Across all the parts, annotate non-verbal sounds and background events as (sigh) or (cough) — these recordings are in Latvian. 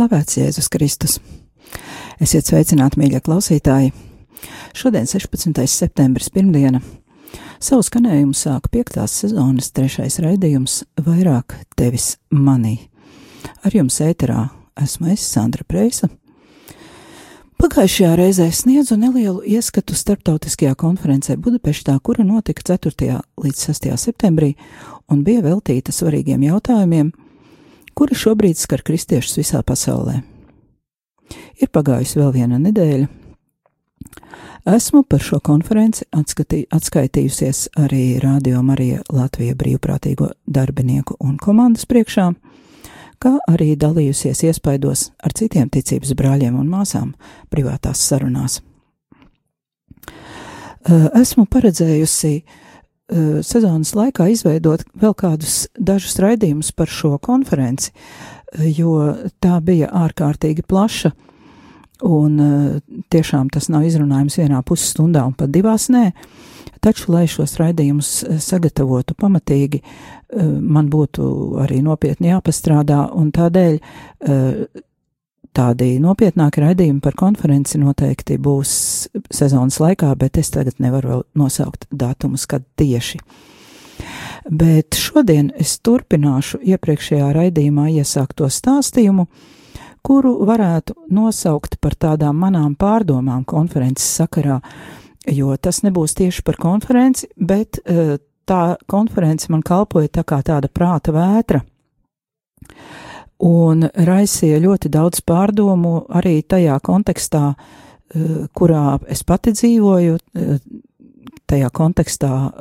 Slavēts Jēzus Kristus! Esiet sveicināti, mīļie klausītāji! Šodien, 16. septembris, pirmdiena, savu skanējumu sāk piektās sezonas trešais raidījums Vairāk tevis manī. Ar jums ēterā esmu es, Sandra Preisa. Pagājušajā reizē sniedzu nelielu ieskatu starptautiskajā konferencē Budapeštā, kura notika 4. līdz 6. septembrī un bija veltīta svarīgiem jautājumiem – kura šobrīd skar kristiešus visā pasaulē. Ir pagājusi vēl viena nedēļa. Esmu par šo konferenci atskatī, atskaitījusies arī Rādio Marija Latvija brīvprātīgo darbinieku un komandas priekšā, kā arī dalījusies iespaidos ar citiem ticības brāļiem un māsām privātās sarunās. Esmu paredzējusi uh, sezonas laikā izveidot vēl kādus dažus raidījumus par šo konferenci, eh, jo tā bija ārkārtīgi plaša. Un eh, tiešām tas nav izrunājums vienā pusstundā un pat divās nē. Taču, lai šos raidījumus sagatavotu pamatīgi, man būtu arī nopietni jāpastrādā, un tādēļ tādi nopietnāki raidījumi par konferenci noteikti būs sezonas laikā, bet es tagad nevaru vēl nosaukt datumus, kad tieši. Bet šodien es turpināšu iepriekšējā raidījumā iesākto stāstījumu, kuru varētu nosaukt par tādām manām pārdomām konferences sakarā, jo tas nebūs tieši par konferenci, bet eh, tā konference man kalpoja tā kā tāda prāta vētra un raisīja ļoti daudz pārdomu arī tajā kontekstā, eh, kurā es pati dzīvoju, eh, tajā kontekstā,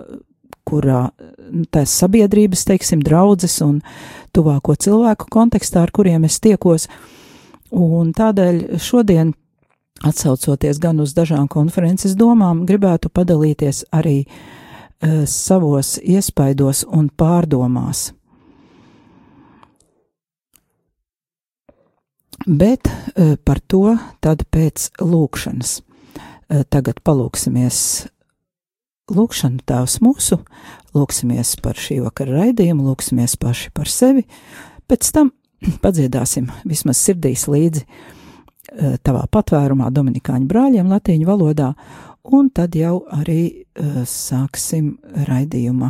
kurā nu, tās sabiedrības, teiksim, draudzes un tuvāko cilvēku kontekstā, ar kuriem es tiekos. Un tādēļ šodien, atsaucoties gan uz dažām konferences domām, gribētu padalīties arī uh, savos iespaidos un pārdomās. Bet e, par to tad pēc lūkšanas. E, tagad palūksimies lūkšanu Tēvs mūsu, lūksimies par šī vakara raidījumu, lūksimies paši par sevi, pēc tam (clears throat) padziedāsim vismaz sirdīs līdzi e, tavā patvērumā Dominikāņu brāļiem latīņu valodā, un tad jau arī sāksim raidījuma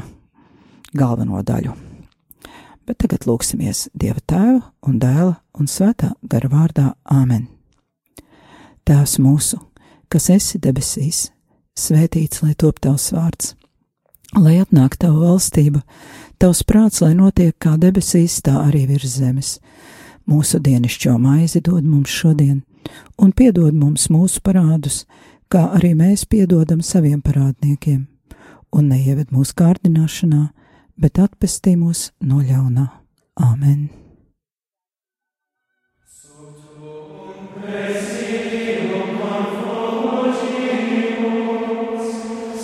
galveno daļu. Bet tagad lūksimies Dieva tēva un dēla un svētā gara vārdā Āmen. Tēvs mūsu, kas esi debesīs, svētīts lai top tavs vārds, lai atnāk tava valstība, tavs prāts, lai notiek kā debesīs, tā arī virs zemes. Mūsu dienascho maizi dod mums šodien, un piedod mums mūsu parādus, kā arī mēs piedodam saviem parādniekiem, un neieved mūsu kārdināšanā, bet atpestī mūs no ļaunā. Āmen!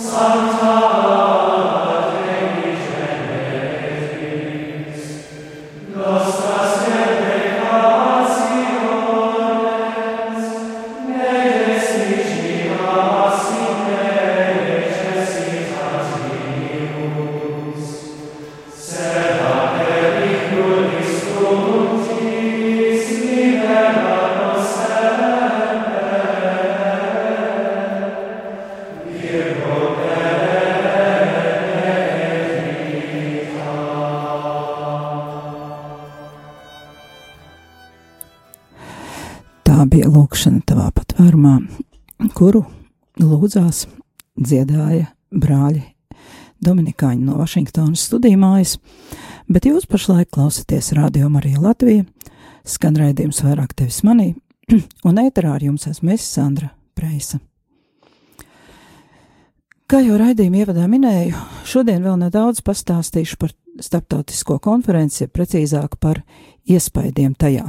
Santa lūdzās dziedāja brāļi Dominikāņi no Vašingtonas studijumājas, bet jūs pašlaik klausāties Radio Marija Latvija, skan raidījums vairāk tevis manī, (clears throat) un ēterā ar jums esmu es, Sandra Preisa. Kā jau raidījuma ievadā minēju, šodien vēl nedaudz pastāstīšu par starptautisko konferenci, precīzāk par iespaidiem tajā.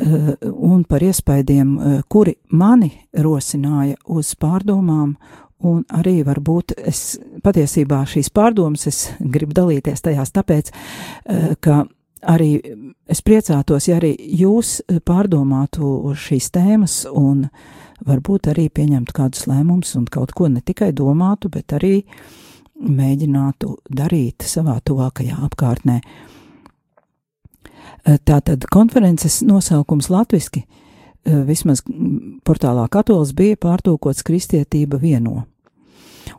Eh, un par iespaidiem, eh, kuri mani rosināja uz pārdomām, un arī varbūt es patiesībā šīs pārdomas es gribu dalīties tajās tāpēc, eh, ka arī es priecātos, ja arī jūs pārdomātu šīs tēmas un varbūt arī pieņemtu kādus lēmumus un kaut ko ne tikai domātu, bet arī mēģinātu darīt savā tuvākajā apkārtnē. Eh, tātad konferences nosaukums latviski, eh, vismaz portālā katolis bija pārtūkots kristietība vieno.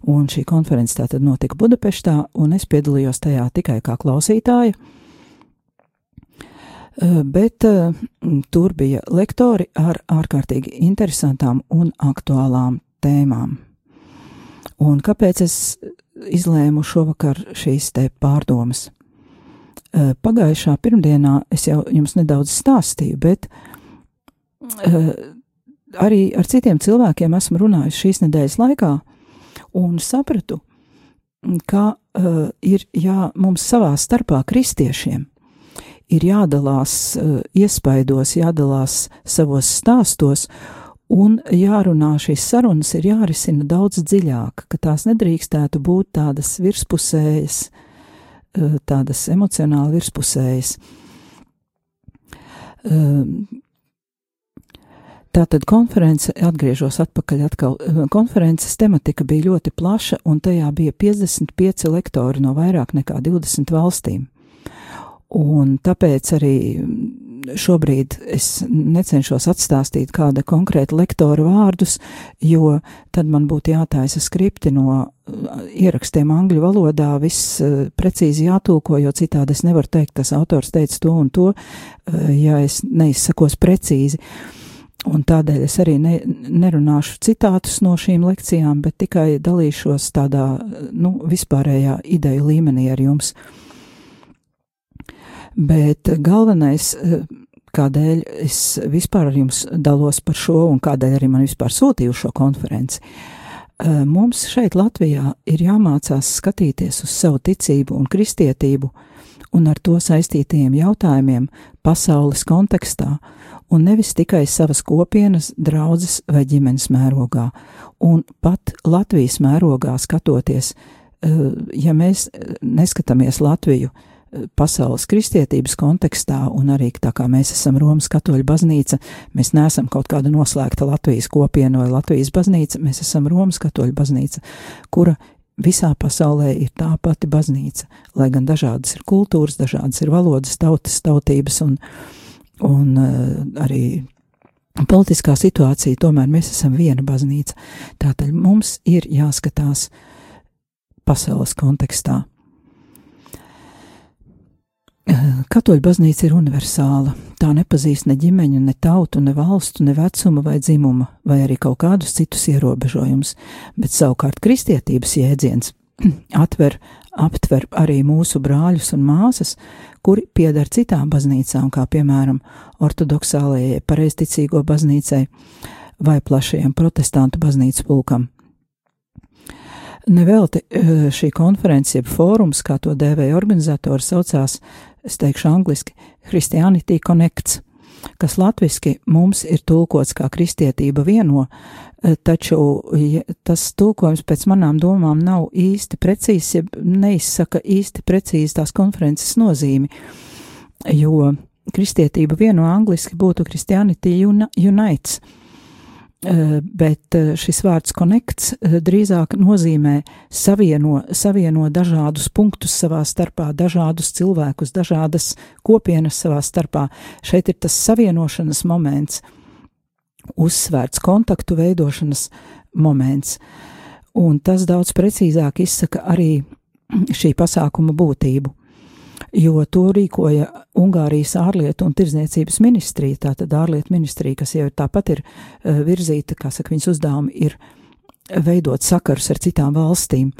Un šī konference tātad notika Budapeštā, un es piedalījos tajā tikai kā klausītāja. Eh, bet tur bija lektori ar ārkārtīgi interesantām un aktuālām tēmām. Un kāpēc es izlēmu šovakar šīs te pārdomas? Eh, pagājušā pirmdienā es jau jums nedaudz stāstīju, bet uh, arī ar citiem cilvēkiem esmu runājis šīs nedēļas laikā un sapratu, ka uh, ir jā, mums savā starpā kristiešiem ir jādalās iespaidos, jādalās savos stāstos, un jārunā šīs sarunas ir jārisina daudz dziļāk, ka tās nedrīkstētu būt tādas virspusējas, uh, Eh, tādas emocionāli virspusējas. Ehm, tātad konference, atgriežos atpakaļ atkal, eh, konferences tematika bija ļoti plaša, un tajā bija 55 lektori no vairāk nekā 20 valstīm. Un tāpēc arī šobrīd es necenšos atstāstīt kāda konkrēta lektora vārdus, jo tad man būtu jātaisa skripti no uh, ierakstiem angļu valodā, viss uh, precīzi jātulko, jo citādi es nevaru teikt, tas autors teica to un to, uh, ja es neizsakos precīzi. Un tādēļ es arī ne, nerunāšu citātus no šīm lekcijām, bet tikai dalīšos tādā, nu, vispārējā ideju līmenī ar jums. Uh, Bet galvenais, eh, kādēļ es vispār ar jums dalos par šo un kādēļ arī man vispār sūtīju šo konferenci. Eh, mums šeit Latvijā ir jāmācās skatīties uz savu ticību un kristietību un ar to saistītajiem jautājumiem pasaules kontekstā, un nevis tikai savas kopienas, draudzes vai ģimenes mērogā. Un pat Latvijas mērogā skatoties, eh, ja mēs neskatāmies Latviju pasaules kristietības kontekstā, un arī tā kā mēs esam Romas katoļu baznīca, mēs neesam kaut kāda noslēgta Latvijas kopiena vai Latvijas baznīca, mēs esam Romas katoļu baznīca, kura visā pasaulē ir tā pati baznīca, lai gan dažādas ir kultūras, dažādas ir valodas, tautas, tautības un, un uh, arī politiskā situācija, tomēr mēs esam viena baznīca. Tātad mums ir jāskatās pasaules kontekstā. Katoļu baznīca ir universāla. Tā nepazīst ne ģimeņu, ne tautu, ne valstu, ne vecuma vai dzimuma, vai arī kaut kādus citus ierobežojumus, bet savukārt kristietības jēdziens (clears throat) atver, aptver arī mūsu brāļus un māsas, kuri pieder citām baznīcām, kā piemēram ortodoksālajai pareizticīgo baznīcai vai plašajam protestantu baznīcu pulkam. Nevelti eh, šī konference, jeb fórums, kā to dēvēja organizatori, saucās es teikšu angliski, Christianity Connects, kas latviski mums ir tulkots kā kristietība vieno, eh, taču ja tas tulkojums pēc manām domām nav īsti precīzs, ja neizsaka īsti precīzi tās konferences nozīmi, jo kristietība vieno angliski būtu Christianity Unites. Eh, bet eh, šis vārds konekts eh, drīzāk nozīmē savieno, savieno dažādus punktus savā starpā, dažādus cilvēkus, dažādas kopienas savā starpā. Šeit ir tas savienošanas moments, uzsvērts kontaktu veidošanas moments, un tas daudz precīzāk izsaka arī šī pasākuma būtību jo to rīkoja Ungārijas ārlietu un tirdzniecības ministrija, tātad ārlietu ministrija, kas jau tāpat ir uh, virzīta, kā saka, viņas uzdevumi ir veidot sakarus ar citām valstīm.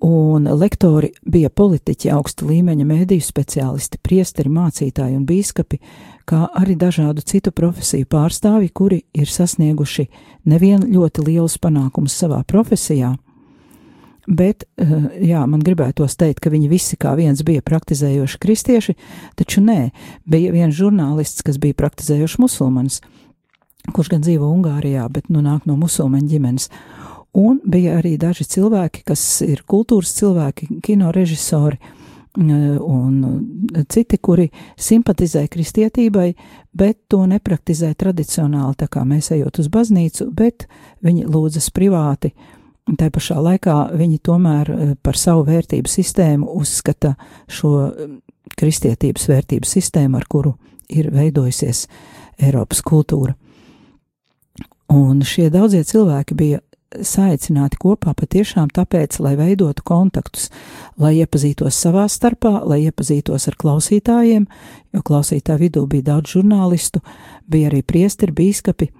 Un lektori bija politiķi, augsta līmeņa mēdīju speciālisti, priesteri, mācītāji un bīskapi, kā arī dažādu citu profesiju pārstāvi, kuri ir sasnieguši nevien ļoti lielus panākumus savā profesijā, bet, eh, jā, man gribētos teikt, ka viņi visi kā viens bija praktizējoši kristieši, taču nē, bija viens žurnālists, kas bija praktizējošs musulmanis, kurš gan dzīvo Ungārijā, bet nu nāk no musulmaņu ģimenes. Un bija arī daži cilvēki, kas ir kultūras cilvēki, kino režisori un citi, kuri simpatizē kristietībai, bet to nepraktizē tradicionāli, tā kā mēs ejot uz baznīcu, bet viņi lūdzas privāti. Tā pašā laikā viņi tomēr eh, par savu vērtību sistēmu uzskata šo kristietības vērtību sistēmu, ar kuru ir veidojusies Eiropas kultūra. Un šie daudzie cilvēki bija saicināti kopā patiešām tāpēc, lai veidotu kontaktus, lai iepazītos savā starpā, lai iepazītos ar klausītājiem, jo klausītāju vidū bija daudz žurnālistu, bija arī priesteri, bīskapi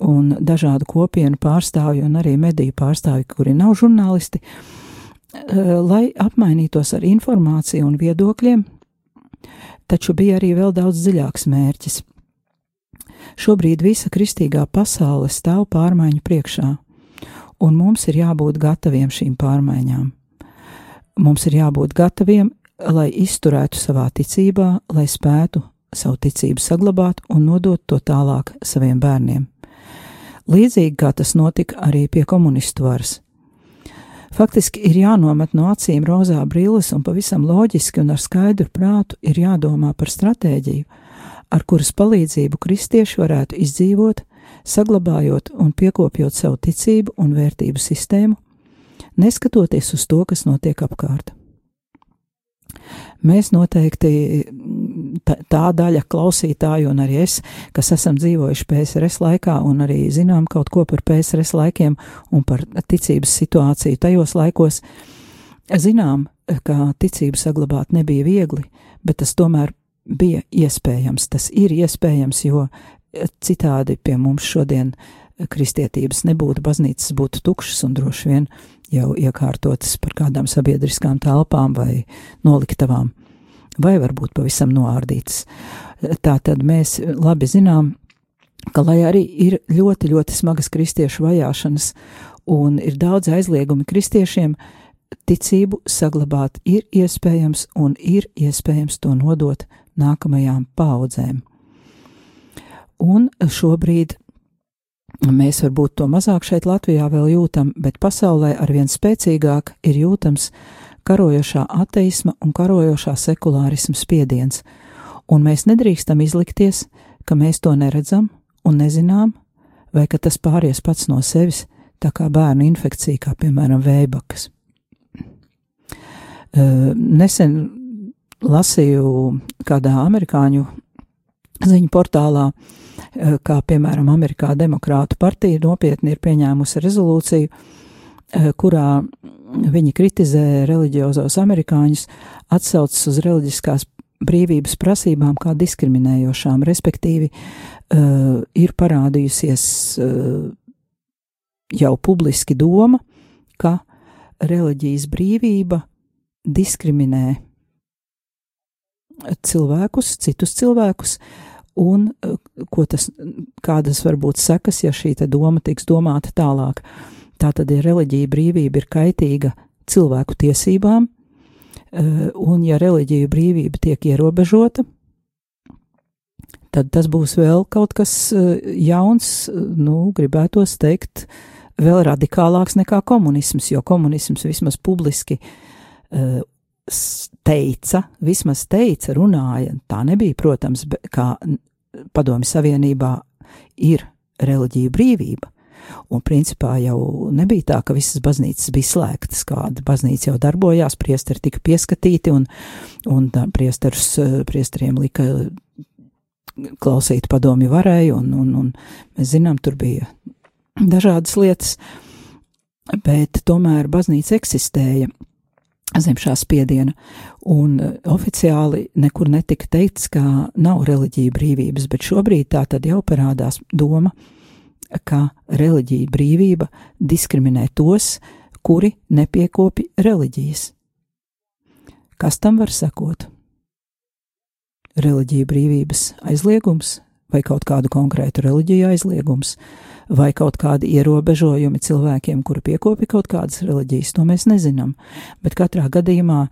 un dažādu kopienu pārstāvji un arī mediju pārstāvji, kuri nav žurnālisti, eh, lai apmainītos ar informāciju un viedokļiem, taču bija arī vēl daudz dziļāks mērķis. Šobrīd visa kristīgā pasaule stāv pārmaiņu priekšā un mums ir jābūt gataviem šīm pārmaiņām. Mums ir jābūt gataviem, lai izturētu savā ticībā, lai spētu savu ticību saglabāt un nodot to tālāk saviem bērniem. Līdzīgi kā tas notika arī pie komunistu varas. Faktiski ir jānomet no acīm rozā brilles un pavisam loģiski un ar skaidru prātu ir jādomā par stratēģiju, ar kuras palīdzību kristieši varētu izdzīvot, saglabājot un piekopjot savu ticību un vērtību sistēmu, neskatoties uz to, kas notiek apkārt. Mēs noteikti, tā, daļa klausītāju, un arī es, kas esam dzīvojuši PSRS laikā, un arī zinām kaut ko par PSRS laikiem un par ticības situāciju tajos laikos, zinām, ka ticību saglabāt nebija viegli, bet tas tomēr bija iespējams. Tas ir iespējams, jo citādi pie mums šodien kristietības nebūtu, baznīcas būtu tukšas un droši vien jau iekārtotas par kādām sabiedriskām telpām vai noliktavām, vai varbūt pavisam noārdītas. Tā tad mēs labi zinām, ka lai arī ir ļoti, ļoti smagas kristiešu vajāšanas un ir daudz aizliegumi kristiešiem, ticību saglabāt ir iespējams un ir iespējams to nodot nākamajām paudzēm. Un šobrīd mēs varbūt to mazāk šeit Latvijā vēl jūtam, bet pasaulē arvien spēcīgāk ir jūtams karojošā ateisma un karojošā sekulārisma spiediens, un mēs nedrīkstam izlikties, ka mēs to neredzam un nezinām, vai ka tas pāries pats no sevis, tā kā bērnu infekcija, kā piemēram vējbakas. Nesen lasīju kādā amerikāņu ziņu portālā, kā piemēram Amerikā Demokrātu partija nopietni ir pieņēmusi rezolūciju, kurā viņi kritizē reliģiozos amerikāņus, atsaucas uz reliģiskās brīvības prasībām kā diskriminējošām, respektīvi uh, ir parādījusies uh, jau publiski doma, ka reliģijas brīvība diskriminē cilvēkus, citus cilvēkus, uh, un eh, ko tas, kādas var būt sekas, ja šī doma tiks domāta tālāk. Tātad, ja reliģija brīvība ir kaitīga cilvēku tiesībām, eh, un ja reliģija brīvība tiek ierobežota, tad tas būs vēl kaut kas eh, jauns, nu, gribētos teikt, vēl radikālāks nekā komunisms, jo komunisms vismaz publiski teica, vismaz teica, runāja. Tā nebija, protams, kā Padomi Savienībā ir reliģija brīvība. Un principā jau nebija tā, ka visas baznīcas bija slēgtas, kāda baznīca jau darbojās, priesteri tika pieskatīti un, un priesterus, priesteriem lika klausīt padomi varēja, un, un, un mēs zinām, tur bija dažādas lietas, bet tomēr baznīca eksistēja zem šā spiediena. Un oficiāli nekur netika teikts, ka nav reliģija brīvības, bet šobrīd tā tad jau parādās doma, ka reliģija brīvība diskriminē tos, kuri nepiekopi reliģijas. Kas tam var sekot? Reliģija brīvības aizliegums vai kaut kādu konkrētu reliģiju aizliegums, vai kaut kādi ierobežojumi cilvēkiem, kuri piekopi kaut kādas reliģijas, to mēs nezinām. Bet katrā gadījumā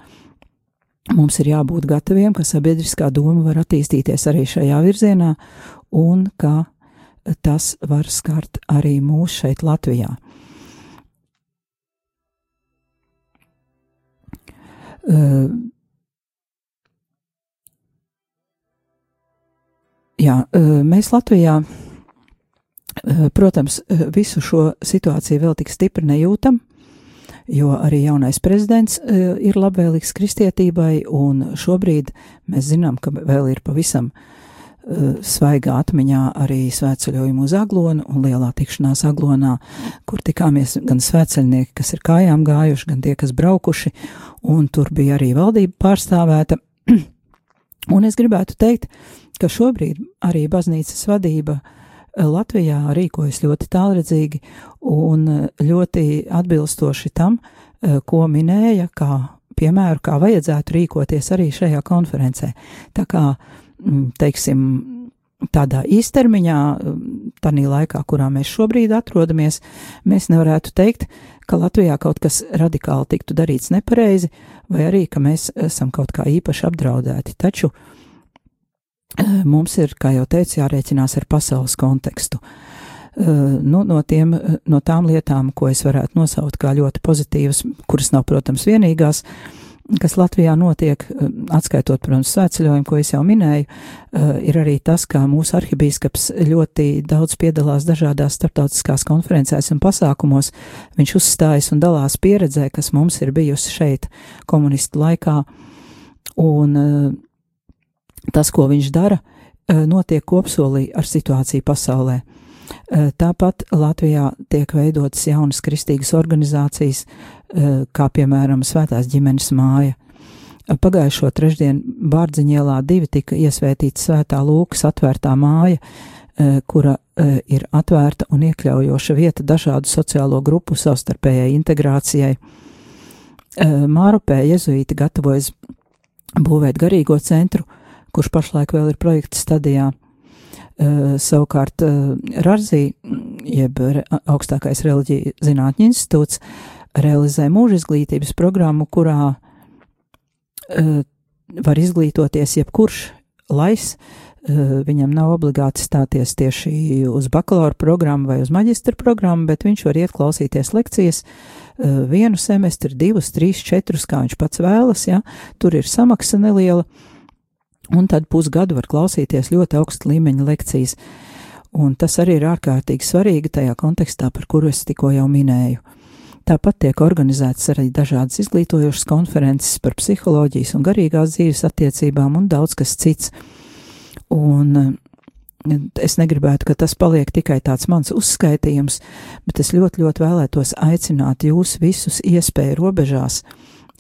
mums ir jābūt gataviem, ka sabiedriskā doma var attīstīties arī šajā virzienā, un ka tas var skart arī mūs šeit Latvijā. Uh, jā, mēs Latvijā, protams, visu šo situāciju vēl tik stipri nejūtam, jo arī jaunais prezidents ir labvēlīgs kristietībai, un šobrīd mēs zinām, ka vēl ir pavisam uh, svaigā atmiņā arī svētceļojumu uz Aglonu un lielā tikšanās Aglonā, kur tikāmies gan svētceļnieki, kas ir kājām gājuši, gan tie, kas braukuši, un tur bija arī valdība pārstāvēta. (clears throat) un es gribētu teikt, ka šobrīd arī baznīcas vadība Latvijā rīkojas ļoti tālredzīgi un ļoti atbilstoši tam, ko minēja, kā piemēru, kā vajadzētu rīkoties arī šajā konferencē. Tā kā Mm, teiksim, tādā īstermiņā, mm, tādā laikā, kurā mēs šobrīd atrodamies, mēs nevarētu teikt, ka Latvijā kaut kas radikāli tiktu darīts nepareizi, vai arī, ka mēs esam kaut kā īpaši apdraudēti. Taču eh, mums ir, kā jau teicu, jārēķinās ar pasaules kontekstu. Eh, nu, no, tiem, no tām lietām, ko es varētu nosaukt kā ļoti pozitīvas, kuras nav, protams, vienīgās, uh, kas Latvijā notiek, eh, atskaitot, protams, svētceļojumu, ko es jau minēju, eh, ir arī tas, ka mūsu arhibīskaps ļoti daudz piedalās dažādās starptautiskās konferencēs un pasākumos. Viņš uzstājas un dalās pieredzē, kas mums ir bijusi šeit komunistu laikā, un eh, tas, ko viņš dara, notiek kopsolī ar situāciju pasaulē. Tāpat Latvijā tiek veidotas jaunas kristīgas organizācijas, Eh, kā piemēram Svētās ģimenes māja. Pagājušo trešdienu Bārdziņielā divi tika iesvētīta Svētā Lūkas atvērtā māja, eh, kura eh, ir atvērta un iekļaujoša vieta dažādu sociālo grupu savstarpējai integrācijai. Mārupē jezuīti gatavojas būvēt garīgo centru, kurš pašlaik vēl ir projekta stadijā. Savukārt Rarzī, jeb augstākais reliģija zinātņu institūts, realizē mūža izglītības programmu, kurā uh, var izglītoties jebkurš lais. Viņam nav obligāti stāties tieši uz bakalaura programmu vai uz maģistra programmu, bet viņš var iet klausīties lekcijas vienu semestri, divus, trīs, četrus, kā viņš pats vēlas. Ja? Tur ir samaksa neliela, un tad pusgadu var klausīties ļoti augsta līmeņa lekcijas. Un tas arī ir ārkārtīgi svarīgi tajā kontekstā, par kuru es tikko jau minēju. Tāpat tiek organizētas arī dažādas izglītojošas konferences par psiholoģijas un garīgās dzīves attiecībām un daudz kas cits. Un eh, es negribētu, ka tas paliek tikai tāds mans uzskaitījums, bet es ļoti, ļoti vēlētos aicināt jūs visus iespēju robežās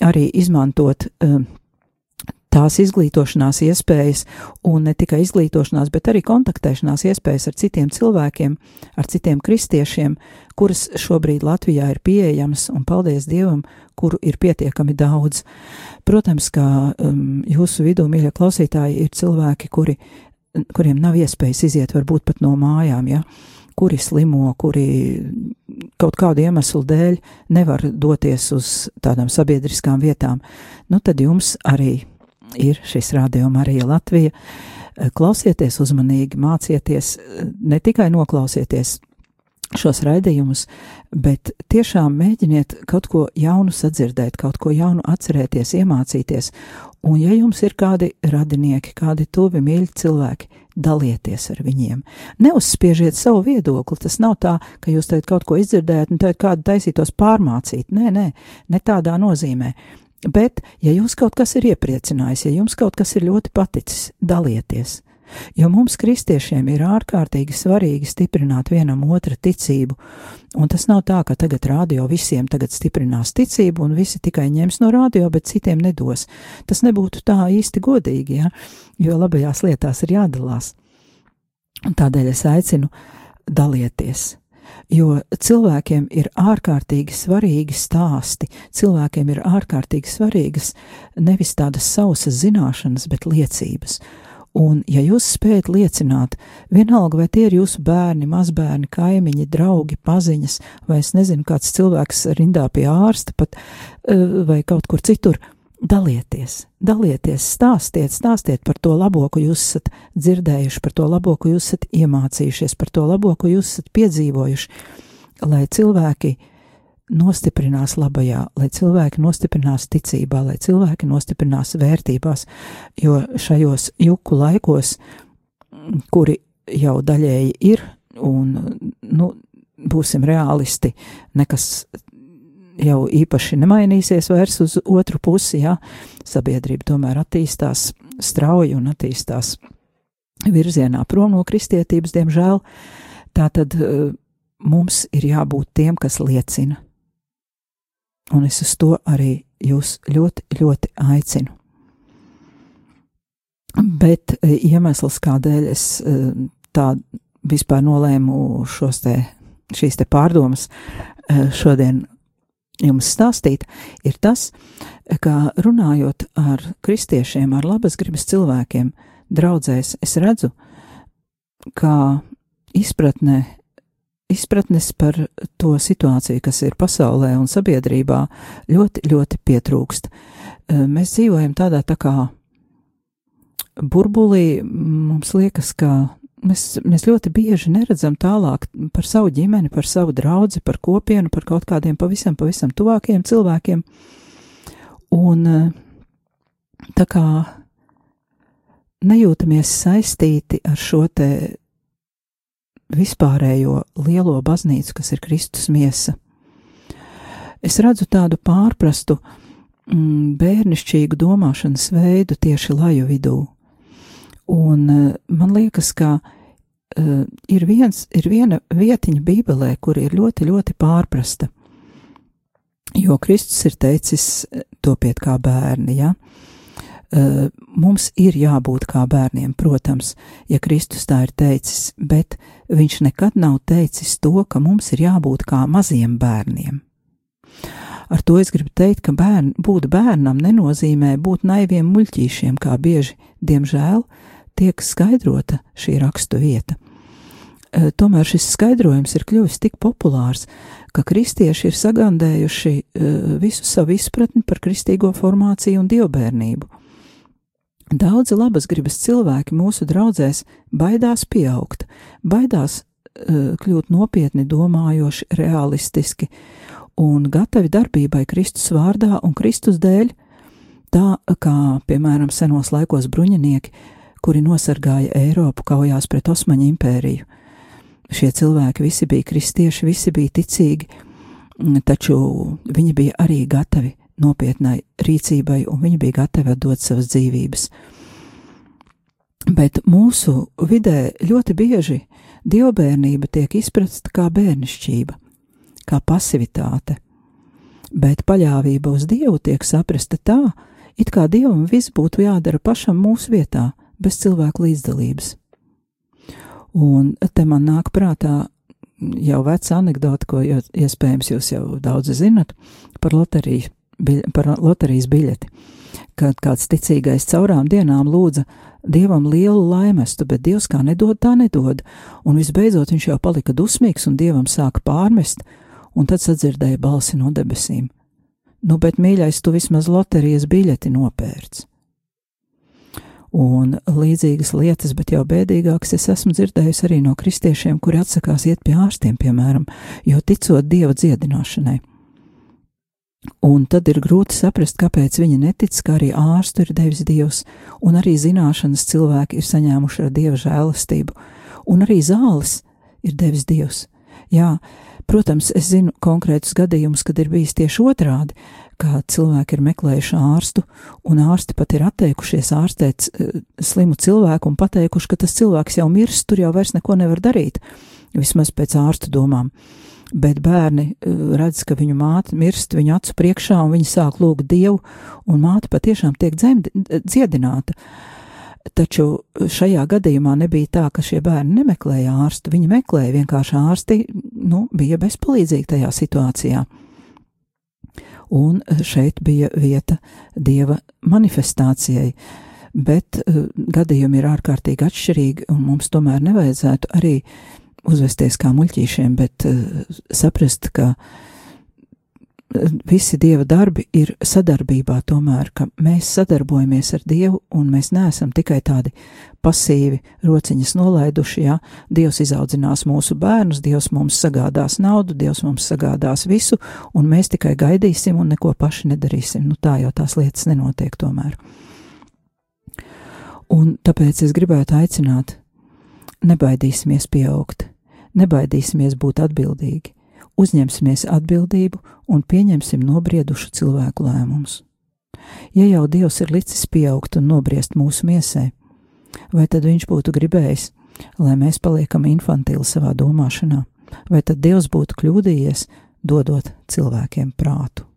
arī izmantot uh, tās izglītošanās iespējas, un ne tikai izglītošanās, bet arī kontaktēšanās iespējas ar citiem cilvēkiem, ar citiem kristiešiem, kuras šobrīd Latvijā ir pieejamas, un paldies Dievam, kuru ir pietiekami daudz. Protams, ka um, jūsu vidū, mīļie klausītāji, ir cilvēki, kuri, kuriem nav iespējas iziet varbūt pat no mājām, ja? kuri slimo, kuri kaut kādu iemeslu dēļ nevar doties uz tādām sabiedriskām vietām, nu tad jums arī ir šis Radio Marija Latvija. Klausieties uzmanīgi, mācieties, ne tikai noklausieties šos raidījumus, bet tiešām mēģiniet kaut ko jaunu sadzirdēt, kaut ko jaunu atcerēties, iemācīties. Un, ja jums ir kādi radinieki, kādi tuvi mīļi cilvēki, dalieties ar viņiem. Neuzspiežiet savu viedokli. Tas nav tā, ka jūs tagad kaut ko izdzirdējat un tagad kādu taisītos pārmācīt. Nē, nē, ne tādā nozīmē. Bet, ja jūs kaut kas ir iepriecinājis, ja jums kaut kas ir ļoti paticis, dalieties. Jo mums, kristiešiem, ir ārkārtīgi svarīgi stiprināt vienam otra ticību, un tas nav tā, ka tagad rādio visiem tagad stiprinās ticību, un visi tikai ņems no rādio, bet citiem nedos. Tas nebūtu tā īsti godīgi, ja? jo labajās lietās ir jādalās. Un tādēļ es aicinu dalieties. Jo cilvēkiem ir ārkārtīgi svarīgi stāsti, cilvēkiem ir ārkārtīgi svarīgas nevis tādas sausas zināšanas, bet liecības. Un, ja jūs spējat liecināt, vienalga vai tie ir jūsu bērni, mazbērni, kaimiņi, draugi, paziņas, vai es nezinu, kāds cilvēks rindā pie ārsta pat eh, vai kaut kur citur, dalieties, dalieties, stāstiet, stāstiet par to labo, ko jūs esat dzirdējuši, par to labo, ko jūs esat iemācījušies, par to labo, ko jūs esat piedzīvojuši, lai cilvēki nostiprinās labajā, lai cilvēki nostiprinās ticībā, lai cilvēki nostiprinās vērtībās, jo šajos juku laikos, kuri jau daļēji ir, un, nu, būsim realisti, nekas jau īpaši nemainīsies vairs uz otru pusi, jā, sabiedrība tomēr attīstās strauji un attīstās virzienā prom no kristietības, diemžēl, tā tad uh, mums ir jābūt tiem, kas liecina. Un es uz to arī jūs ļoti, ļoti aicinu. Bet uh, iemesls, kādēļ es uh, tā vispār nolēmu šos te, šīs te pārdomas šodien jums stāstīt, ir tas, ka runājot ar kristiešiem, ar labas gribas cilvēkiem, draudzēs, es redzu, ka izpratne, izpratnes par to situāciju, kas ir pasaulē un sabiedrībā, ļoti, ļoti pietrūkst. Mēs dzīvojam tādā tā kā burbulī, mums liekas, ka mēs, mēs ļoti bieži neredzam tālāk par savu ģimeni, par savu draugu, par kopienu, par kaut kādiem pavisam, pavisam tuvākiem cilvēkiem. Un eh, tā kā nejūtamies saistīti ar šo te vispārējo lielo baznīcu, kas ir Kristus miesa. Es redzu tādu pārprastu, mm, bērnišķīgu domāšanas veidu tieši laju vidū Un uh, man liekas, ka uh, ir, viens, ir viena vietiņa Bībelē, kur ir ļoti, ļoti pārprasta. Jo Kristus ir teicis, eh, topiet kā bērni, ja? Uh, mums ir jābūt kā bērniem, protams, ja Kristus tā ir teicis, bet viņš nekad nav teicis to, ka mums ir jābūt kā maziem bērniem. Ar to es gribu teikt, ka bērn, būt bērnam nenozīmē būt naiviem muļķīšiem, kā bieži, diemžēl, uh, tiek skaidrota šī rakstu vieta. E, tomēr šis skaidrojums ir kļuvis tik populārs, ka kristieši ir sagandējuši e, visu savu izpratni par kristīgo formāciju un dievbērnību. Daudzi labas gribas cilvēki mūsu draudzēs baidās pieaugt, baidās e, kļūt nopietni domājoši, realistiski un gatavi darbībai Kristus vārdā un Kristus dēļ, tā kā, piemēram, senos laikos bruņinieki kuri nosargāja Eiropu kaujās pret Osmaņu impēriju. Šie cilvēki visi bija kristieši, visi bija ticīgi, taču viņi bija arī gatavi nopietnai rīcībai, un viņi bija gatavi atdot savas dzīvības. Bet mūsu vidē ļoti bieži dievbijība tiek izprasta kā bērnišķība, kā pasivitāte, bet paļāvība uz Dievu tiek saprasta tā, it kā Dievam viss būtu jādara pašam mūsu vietā, bez cilvēku līdzdalības. Un te man nāk prātā jau veca anekdote, ko jau, iespējams jūs jau daudz zinat par loteriju, par loterijas biļeti. Kad kāds ticīgais caurām dienām lūdza dievam lielu laimestu, bet dievs kā nedod, tā nedod, un visbeidzot viņš jau palika dusmīgs un dievam sāka pārmest, un tad sadzirdēja balsi no debesīm. Nu, bet mīļais, tu vismaz loterijas biļeti nopērts un līdzīgas lietas, bet jau bēdīgākas es esmu dzirdējusi arī no kristiešiem, kuri atsakās iet pie ārstiem, piemēram, jo ticot dieva dziedināšanai. Un tad ir grūti saprast, kāpēc viņi netic, ka arī ārstu ir devis dievs, un arī zināšanas cilvēki ir saņēmuši ar dieva žēlastību, un arī zāles ir devis dievs. Jā, protams, es zinu konkrētus gadījumus, kad ir bijis tieši otrādi, kā cilvēki ir meklējuši ārstu, un ārsti pat ir atteikušies ārstēt uh, slimu cilvēku un pateikuši, ka tas cilvēks jau mirst, tur jau vairs neko nevar darīt, vismaz pēc ārstu domām. Bet bērni uh, redz, ka viņu māte mirst viņu acu priekšā, un viņi sāk lūgt Dievu, un māte patiešām tiek dzemdi, dziedināta. Taču šajā gadījumā nebija tā, ka šie bērni nemeklēja ārstu. Viņi meklēja vienkārši ārsti, nu, bija bezpalīdzīgi tajā situācijā. Un šeit bija vieta dieva manifestācijai, bet uh, gadījumi ir ārkārtīgi atšķirīgi, un mums tomēr nevajadzētu arī uzvesties kā muļķīšiem, bet uh, saprast, ka uh, visi dieva darbi ir sadarbībā, tomēr, ka mēs sadarbojamies ar Dievu un mēs neesam tikai tādi pasīvi rociņas nolaiduši, ja Dievs izaudzinās mūsu bērnus, Dievs mums sagādās naudu, Dievs mums sagādās visu, un mēs tikai gaidīsim un neko paši nedarīsim. Nu tā jau tās lietas nenotiek tomēr. Un tāpēc es gribētu aicināt, nebaidīsimies pieaugt, nebaidīsimies būt atbildīgi uzņemsimies atbildību un pieņemsim nobriedušu cilvēku lēmumus. Ja jau Dievs ir licis pieaugt un nobriest mūsu miesē, vai tad Viņš būtu gribējis, lai mēs paliekam infantili savā domāšanā, vai tad Dievs būtu kļūdījies, dodot cilvēkiem prātu?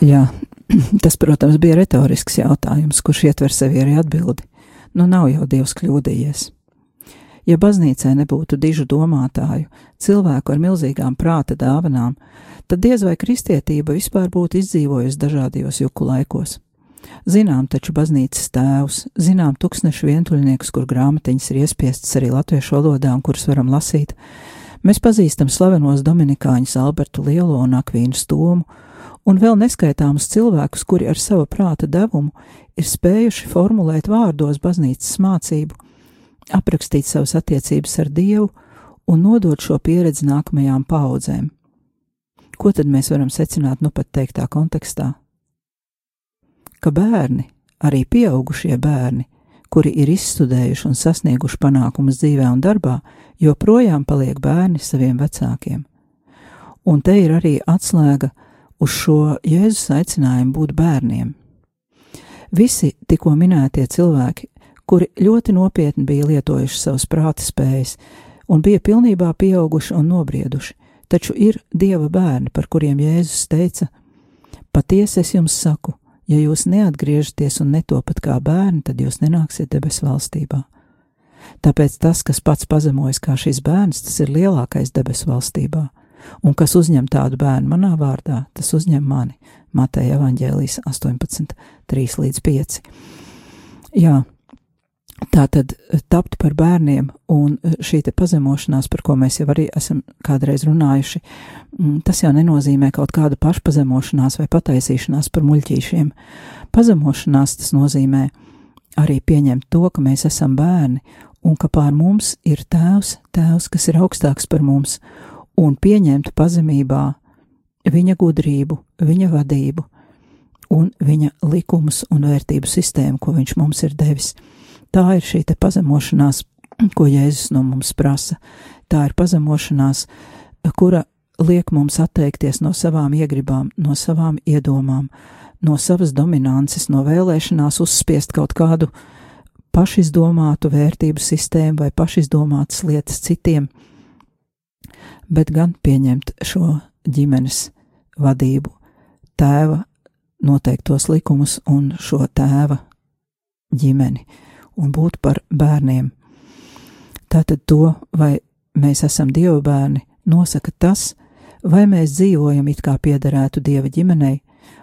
Jā, (clears throat) tas, protams, bija retorisks jautājums, kurš ietver sevi arī atbildi. Nu, nav jau Dievs kļūdījies. Ja baznīcē nebūtu dižu domātāju, cilvēku ar milzīgām prāta dāvanām, tad diez vai kristietība vispār būtu izdzīvojusi dažādajos juku laikos. Zinām taču baznīcas tēvus, zinām tūkstnešu vientuļniekus, kur grāmatiņas ir iespiestas arī latviešu valodā un kuras varam lasīt. Mēs pazīstam slavenos dominikāņus Albertu Lielo un Akvīnu Stomu, un vēl neskaitāmus cilvēkus, kuri ar savu prāta devumu ir spējuši formulēt vārdos baznīcas mācību, aprakstīt savas attiecības ar Dievu un nodot šo pieredzi nākamajām paudzēm. Ko tad mēs varam secināt nu pat teiktā kontekstā? Ka bērni, arī pieaugušie bērni, kuri ir izstudējuši un sasnieguši panākumus dzīvē un darbā, joprojām paliek bērni saviem vecākiem. Un te ir arī atslēga uz šo Jēzus aicinājumu būt bērniem. Visi tikko minētie cilvēki, kuri ļoti nopietni bija lietojuši savas prāta spējas un bija pilnībā pieauguši un nobrieduši, taču ir Dieva bērni, par kuriem Jēzus teica: Patiesi es jums saku, ja jūs neatgriežaties un netopat kā bērni, tad jūs nenāksiet debesu valstībā. Tāpēc tas, kas pats pazemojas kā šis bērns, tas ir lielākais debesu valstībā un kas uzņem tādu bērnu manā vārdā, tas uzņem mani. Mateja evaņģēlijas 18, 3 līdz 5. Jā, tā tad tapt par bērniem un šī te pazemošanās, par ko mēs jau arī esam kādreiz runājuši, mm, tas jau nenozīmē kaut kādu pašpazemošanās vai pataisīšanās par muļķīšiem. Pazemošanās tas nozīmē arī pieņemt to, ka mēs esam bērni un ka pār mums ir tēvs, tēvs, kas ir augstāks par mums, un pieņemt pazemībā viņa gudrību, viņa vadību un viņa likumus un vērtību sistēmu, ko viņš mums ir devis. Tā ir šī pazemošanās, ko Jēzus no mums prasa. Tā ir pazemošanās, kura liek mums atteikties no savām iegribām, no savām iedomām, no savas dominances, no vēlēšanās uzspiest kaut kādu pašizdomātu vērtību sistēmu vai pašizdomātas lietas citiem bet gan pieņemt šo ģimenes vadību, tēva noteiktos likumus un šo tēva ģimeni un būt par bērniem. Tātad to, vai mēs esam dievu bērni, nosaka tas, vai mēs dzīvojam it kā piederētu dieva ģimenei,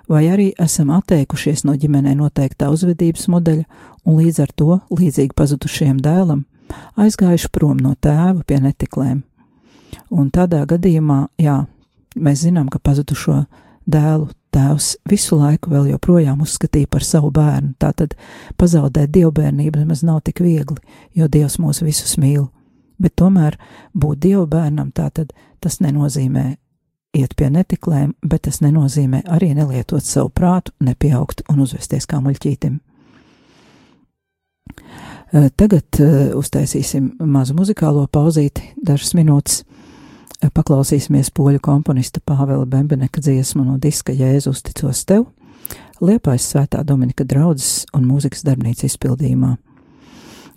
vai arī esam atteikušies no ģimenei noteiktā uzvedības modeļa un līdz ar to, līdzīgi pazudušiem dēlam, aizgājuši prom no tēva pie netiklēm. Un tādā gadījumā, jā, mēs zinām, ka pazudušo dēlu tēvs visu laiku vēl joprojām uzskatīja par savu bērnu. Tātad pazaudēt dievbijību nemaz nav tik viegli, jo Dievs mūs visus mīl. Bet tomēr būt dievu bērnam, tātad tas nenozīmē iet pie netiklēm, bet tas nenozīmē arī nelietot savu prātu, nepieaugt un uzvesties kā muļķītim. Tagad uztaisīsim mazu muzikālo pauzīti, dažas minūtes paklausīsimies poļu komponista Pāvela Bembeneka dziesmu no diska Jēzus ticos tev, Liepais svētā Dominika draudzes un mūzikas darbnīca izpildījumā.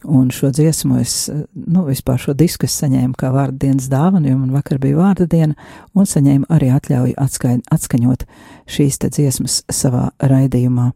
Un šo dziesmu es, nu, vispār šo disku es saņēmu kā vārdu dienas dāvanu, jo man vakar bija vārda diena, un saņēmu arī atļauju atskaņ, atskaņot šīs te dziesmas savā raidījumā.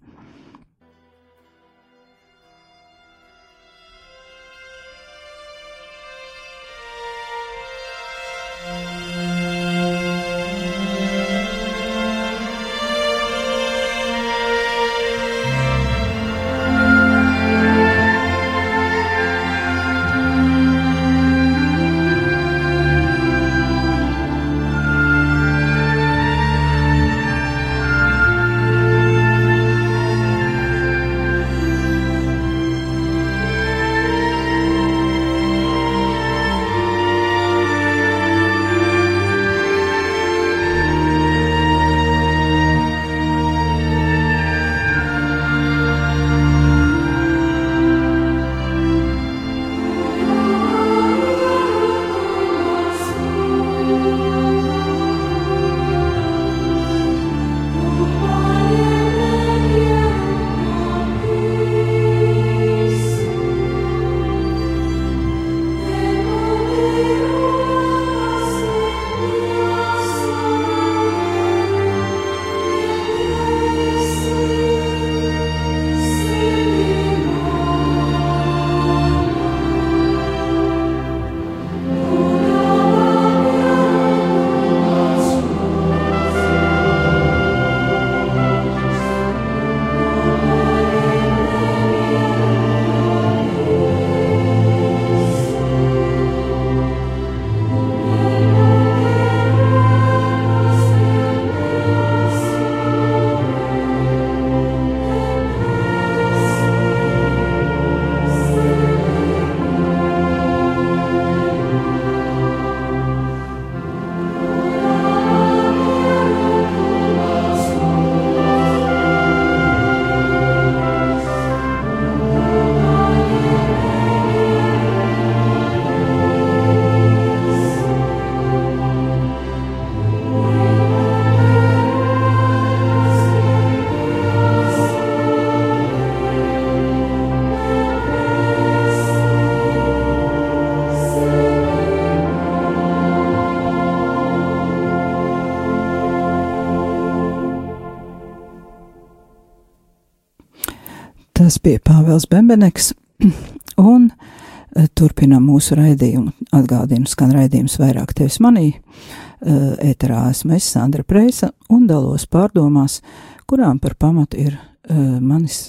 Mūsu raidījumu. Atgādinu, skan raidījums vairāk tevis manī. E, ēterā esmu es, Sandra Preisa, un dalos pārdomās, kurām par pamatu ir e, manis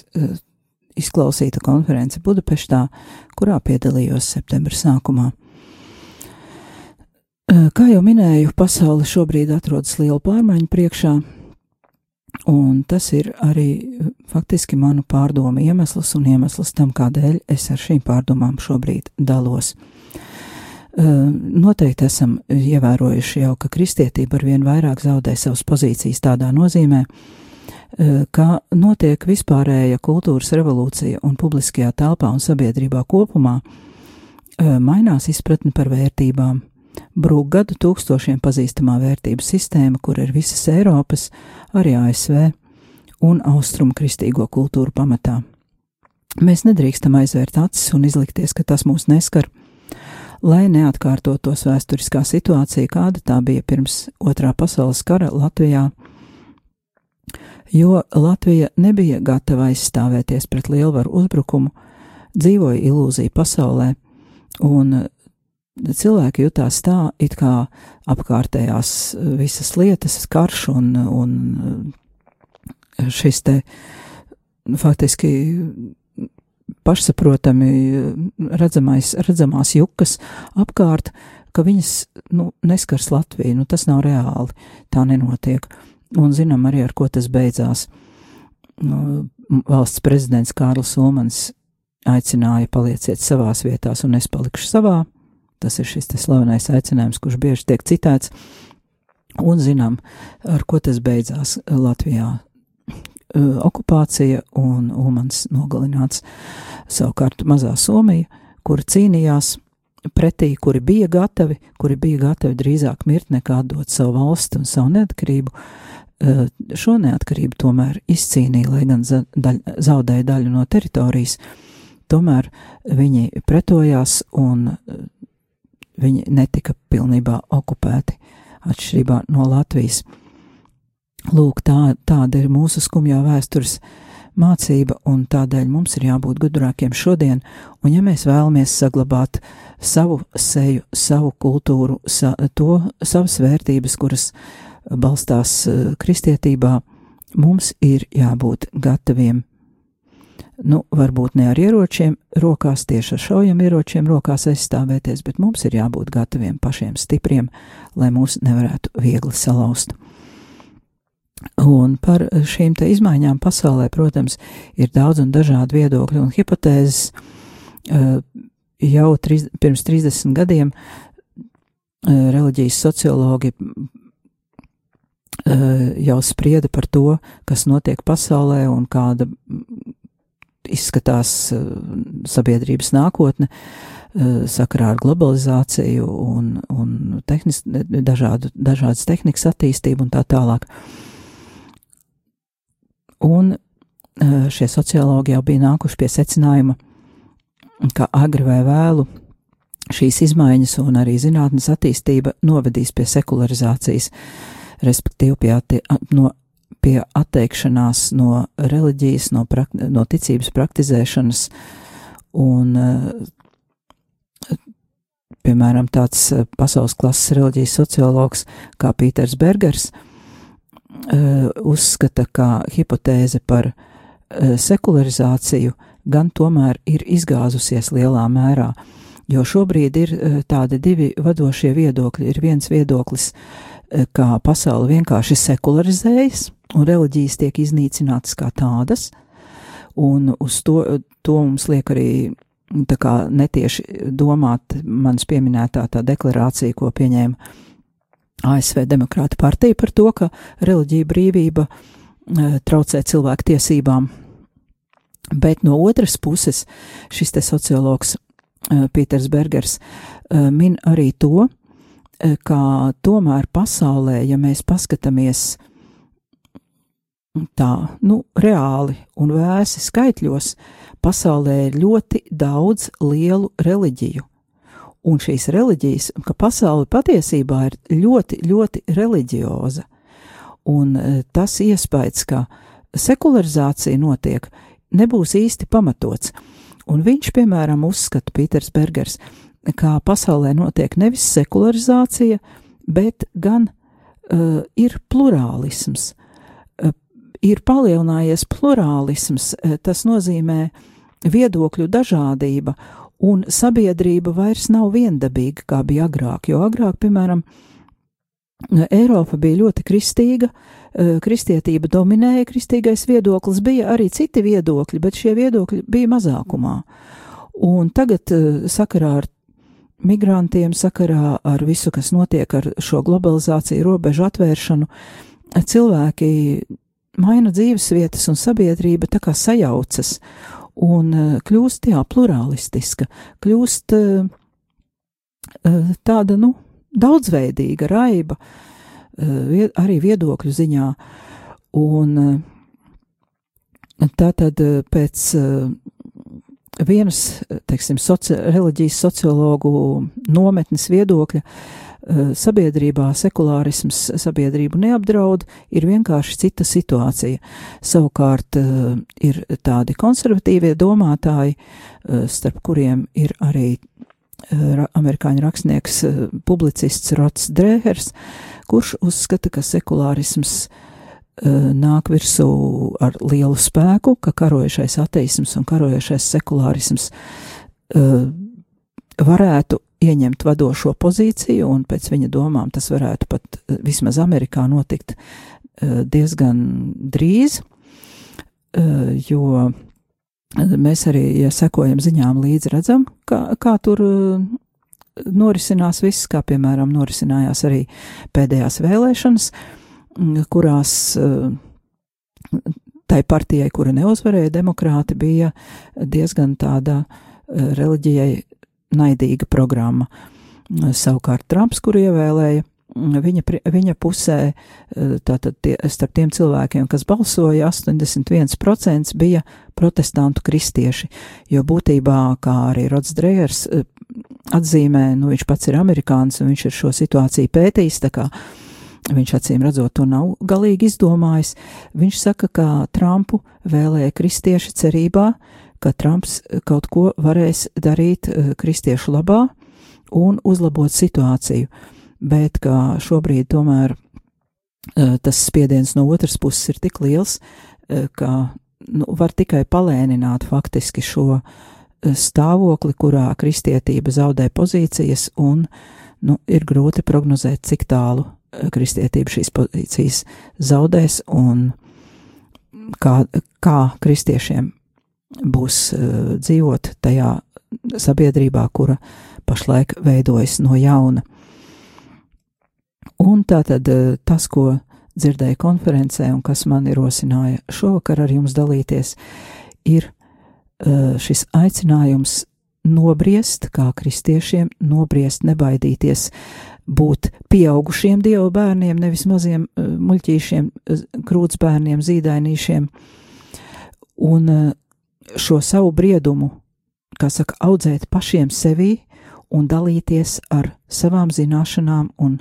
izklausīta konference Budapeštā, kurā piedalījos septembra sākumā. Kā jau minēju, pasaule šobrīd atrodas lielu pārmaiņu priekšā, Un tas ir arī faktiski manu pārdomu iemesls un iemesls tam, kādēļ es ar šīm pārdomām šobrīd dalos. Noteikti esam ievērojuši jau, ka kristietība ar vien vairāk zaudē savas pozīcijas tādā nozīmē, ka notiek vispārēja kultūras revolūcija un publiskajā telpā un sabiedrībā kopumā mainās izpratne par vērtībām, brūk gadu tūkstošiem pazīstamā vērtību sistēma, kur ir visas Eiropas, arī ASV un austrumu kristīgo kultūru pamatā. Mēs nedrīkstam aizvērt acis un izlikties, ka tas mūs neskar, lai neatkārtotos vēsturiskā situācija, kāda tā bija pirms otrā pasaules kara Latvijā, jo Latvija nebija gatava aizstāvēties pret lielvaru uzbrukumu, dzīvoja ilūzija pasaulē, un cilvēki jutās tā, it kā apkārtējās eh, visas lietas, karš un, un eh, šis te faktiski pašsaprotami redzamais, redzamās jukas apkārt, ka viņas nu, neskars Latviju. Nu, tas nav reāli, tā nenotiek. Un zinām arī, ar ko tas beidzās. Nu, valsts prezidents Kārlis Ulmans aicināja palieciet savās vietās, un es palikšu savā Tas ir šis slavenais aicinājums, kurš bieži tiek citēts, un zinām, ar ko tas beidzās Latvijā. Okupācija un Ulmans nogalināts. Savukārt mazā Somija, kur cīnījās pretī, kuri bija gatavi, kuri bija gatavi drīzāk mirt nekā dot savu valsti un savu neatkarību, šo neatkarību tomēr izcīnīja, lai gan zaudēja daļu no teritorijas, tomēr viņi pretojās un viņi netika pilnībā okupēti, atšķirībā no Latvijas. Lūk, tā, tāda ir mūsu skumjā vēstures mācība, un tādēļ mums ir jābūt gudrākiem šodien, un ja mēs vēlamies saglabāt savu seju, savu kultūru, sa, to, savas vērtības, kuras balstās uh, kristietībā, mums ir jābūt gataviem nu, varbūt ne ar ieročiem rokās, tieši ar šaujam ieročiem rokās aizstāvēties, bet mums ir jābūt gataviem pašiem stipriem, lai mūs nevarētu viegli salauzt. Un par šīm te izmaiņām pasaulē, protams, ir daudz un dažādi viedokļi un hipotēzes. Jau triz, pirms 30 gadiem reliģijas sociologi jau sprieda par to, kas notiek pasaulē un kāda izskatās sabiedrības nākotne sakarā ar globalizāciju un, un tehnis, dažādu, dažādas tehnikas attīstību un tā tālāk. Un eh, šie sociologi jau bija nākuši pie secinājuma, ka agri vai vēlu šīs izmaiņas un arī zinātnes attīstība novedīs pie sekularizācijas, respektīvi pie, no, pie atteikšanās no reliģijas, no, prak, no ticības praktizēšanas un, eh, piemēram, tāds eh, pasaules klases reliģijas sociologs kā Pīters Bergers – uh, uzskata, ka hipotēze par sekularizāciju gan tomēr ir izgāzusies lielā mērā, jo šobrīd ir tādi divi vadošie viedokļi. Ir viens viedoklis, uh, kā pasaule vienkārši sekularizējas, un reliģijas tiek iznīcinātas kā tādas, un uz to, to mums liek arī tā kā netieši domāt manas pieminētā tā deklarācija, ko pieņēma ASV Demokrāta partija par to, ka reliģija brīvība e, traucē cilvēku tiesībām. Bet no otras puses šis te sociologs e, Pīters Bergers min arī to, ka tomēr pasaulē, ja mēs paskatāmies tā, nu, reāli un vēsi skaitļos, pasaulē ir ļoti daudz lielu reliģiju un šīs reliģijas, ka pasaule patiesībā ir ļoti, ļoti reliģioza. Un e, tas iespējas, ka sekularizācija notiek, nebūs īsti pamatots. Un viņš, piemēram, uzskata Pīters Bergers, ka pasaulē notiek nevis sekularizācija, bet gan uh, ir plurālisms. Uh, ir palielinājies plurālisms, uh, tas nozīmē viedokļu dažādība, un sabiedrība vairs nav viendabīga, kā bija agrāk, jo agrāk, piemēram, Eiropa bija ļoti kristīga, kristietība dominēja, kristīgais viedoklis bija arī citi viedokļi, bet šie viedokļi bija mazākumā. Un tagad sakarā ar migrantiem, sakarā ar visu, kas notiek ar šo globalizāciju, robežu atvēršanu, cilvēki maina dzīves vietas un sabiedrība tā kā sajaucas un eh, kļūst, jā, plurālistiska, kļūst eh, eh, tāda, nu, daudzveidīga, raiba, arī viedokļu ziņā, un tā tad pēc vienas, teiksim, soci reliģijas sociologu nometnes viedokļa, Eh, sabiedrībā sekulārisms sabiedrību neapdraud, ir vienkārši cita situācija. Savukārt eh, ir tādi konservatīvie domātāji, eh, starp kuriem ir arī amerikāņu rakstnieks, publicists Rots Drēhers, kurš uzskata, ka sekulārisms nāk virsū ar lielu spēku, ka karojušais ateisms un karojušais sekulārisms varētu ieņemt vadošo pozīciju, un pēc viņa domām tas varētu pat eh, vismaz Amerikā notikt eh, diezgan drīz, eh, jo mēs arī, ja sekojam ziņām līdzi, redzam, kā, kā tur norisinās viss, kā piemēram norisinājās arī pēdējās vēlēšanas, mm, kurās tai partijai, kura neuzvarēja demokrāti, bija diezgan tāda reliģijai naidīga programma. Savukārt Trumps, kur ievēlēja viņa, viņa pusē, tātad tie, starp tiem cilvēkiem, kas balsoja, 81% bija protestantu kristieši, jo būtībā, kā arī Rods Drejers atzīmē, nu viņš pats ir amerikānis un viņš ir šo situāciju pētījis, tā kā viņš acīm redzot to nav galīgi izdomājis, viņš saka, ka Trumpu vēlēja kristieši cerībā, ka Trumps kaut ko varēs darīt kristiešu labā un uzlabot situāciju. Bet ka šobrīd tomēr uh, tas spiediens no otras puses ir tik liels, ka nu, var tikai palēnināt faktiski šo stāvokli, kurā kristietība zaudē pozīcijas, un nu, ir grūti prognozēt, cik tālu kristietība šīs pozīcijas zaudēs un kā, kā kristiešiem būs uh, dzīvot tajā sabiedrībā, kura pašlaik veidojas no jauna. Un tā tad eh, tas, ko dzirdēju konferencē un kas man ierosināja šovakar ar jums dalīties, ir eh, šis aicinājums nobriest, kā kristiešiem, nobriest, nebaidīties būt pieaugušiem dievu bērniem, nevis maziem eh, muļķīšiem, krūtsbērniem, zīdainīšiem, un šo savu briedumu, kā saka, audzēt pašiem sevī un dalīties ar savām zināšanām un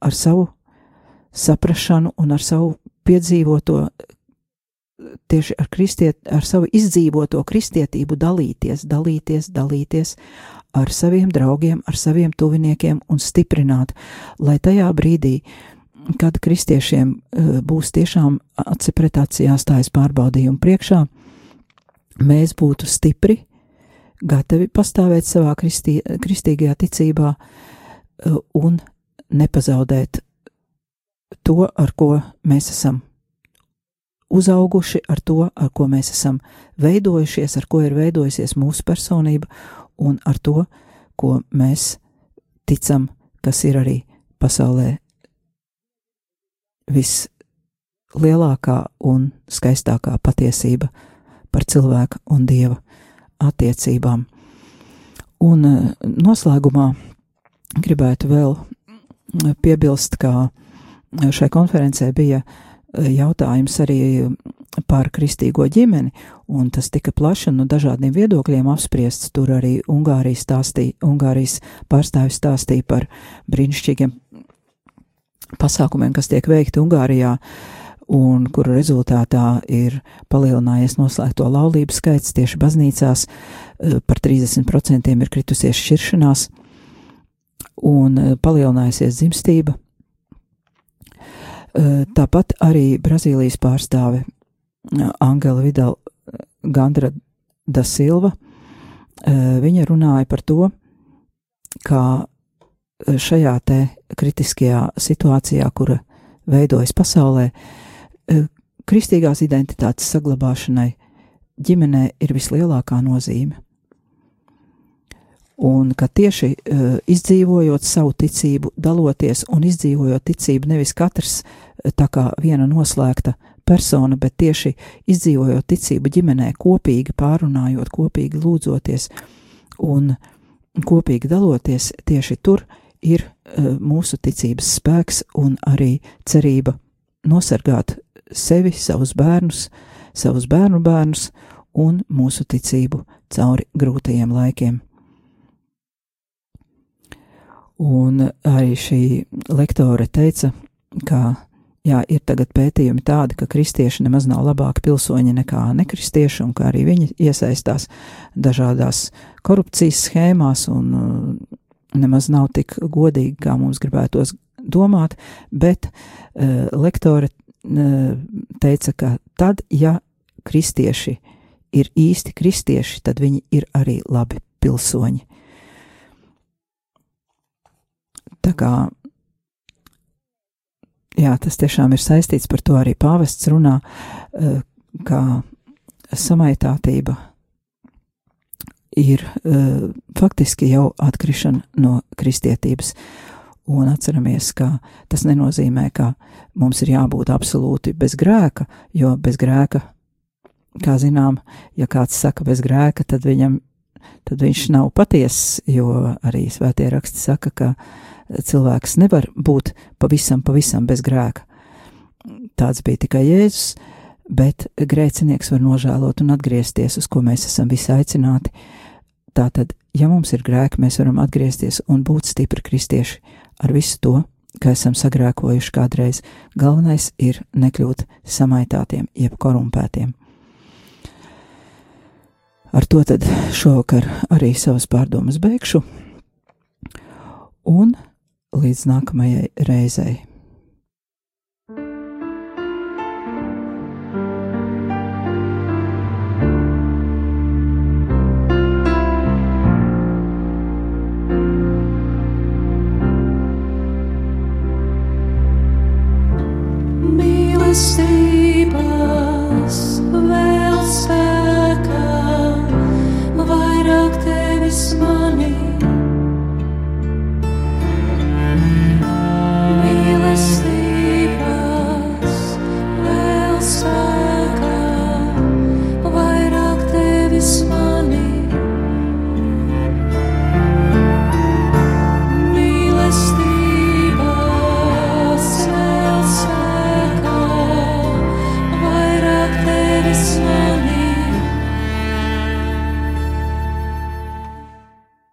ar savu saprašanu un ar savu piedzīvoto, tieši ar, kristiet, ar savu izdzīvoto kristietību dalīties, dalīties, dalīties ar saviem draugiem, ar saviem tuviniekiem un stiprināt, lai tajā brīdī, kad kristiešiem eh, būs tiešām aci pret aci jāstājas pārbaudījumu priekšā, mēs būtu stipri, gatavi pastāvēt savā kristī, kristīgajā ticībā eh, un nepazaudēt to, ar ko mēs esam uzauguši, ar to, ar ko mēs esam veidojušies, ar ko ir veidojusies mūsu personība, un ar to, ko mēs ticam, kas ir arī pasaulē vislielākā un skaistākā patiesība par cilvēka un dieva attiecībām. Un eh, noslēgumā gribētu vēl piebilst, ka šai konferencē bija e, jautājums arī par kristīgo ģimeni, un tas tika plaši no dažādiem viedokļiem apspriests. Tur arī Ungārijas, stāstīja, Ungārijas pārstāvis stāstīja par brīnišķīgiem pasākumiem, kas tiek veikti Ungārijā, un kuru rezultātā ir palielinājies noslēgto laulību skaits tieši baznīcās, e, par 30% ir kritusies šķiršanās un eh, palielinājusies dzimstība. Tāpat arī Brazīlijas pārstāve Angela Vidal Gandra da Silva, viņa runāja par to, kā šajā te kritiskajā situācijā, kura veidojas pasaulē, kristīgās identitātes saglabāšanai ģimenē ir vislielākā nozīme un ka tieši uh, izdzīvojot savu ticību, daloties un izdzīvojot ticību, nevis katrs uh, tā kā viena noslēgta persona, bet tieši izdzīvojot ticību ģimenē, kopīgi pārunājot, kopīgi lūdzoties un kopīgi daloties, tieši tur ir uh, mūsu ticības spēks un arī cerība nosargāt sevi, savus bērnus, savus bērnu bērnus un mūsu ticību cauri grūtajiem laikiem. Un arī šī lektore teica, ka jā, ir tagad pētījumi tādi, ka kristieši nemaz nav labāki pilsoņi nekā nekristieši, un ka arī viņi iesaistās dažādās korupcijas schēmās un uh, nemaz nav tik godīgi, kā mums gribētos domāt, bet uh, lektore uh, teica, ka tad, ja kristieši ir īsti kristieši, tad viņi ir arī labi pilsoņi. Tā kā jā, tas tiešām ir saistīts par to arī pāvests runā, eh, ka samaitātība ir eh, faktiski jau atkrišana no kristietības. Un atceramies, ka tas nenozīmē, ka mums ir jābūt absolūti bez grēka, jo bez grēka, kā zinām, ja kāds saka bez grēka, tad viņam, tad viņš nav patiess, jo arī svētie raksti saka, ka uh, cilvēks nevar būt pavisam, pavisam bez grēka. Tāds bija tikai Jēzus, bet grēcinieks var nožēlot un atgriezties, uz ko mēs esam visi aicināti. Tātad, ja mums ir grēki, mēs varam atgriezties un būt stipri kristieši ar visu to, ka esam sagrēkojuši kādreiz. Galvenais ir nekļūt samaitātiem, jeb korumpētiem. Ar to tad šovakar arī savas pārdomas beigšu, un līdz nākamajai reizei.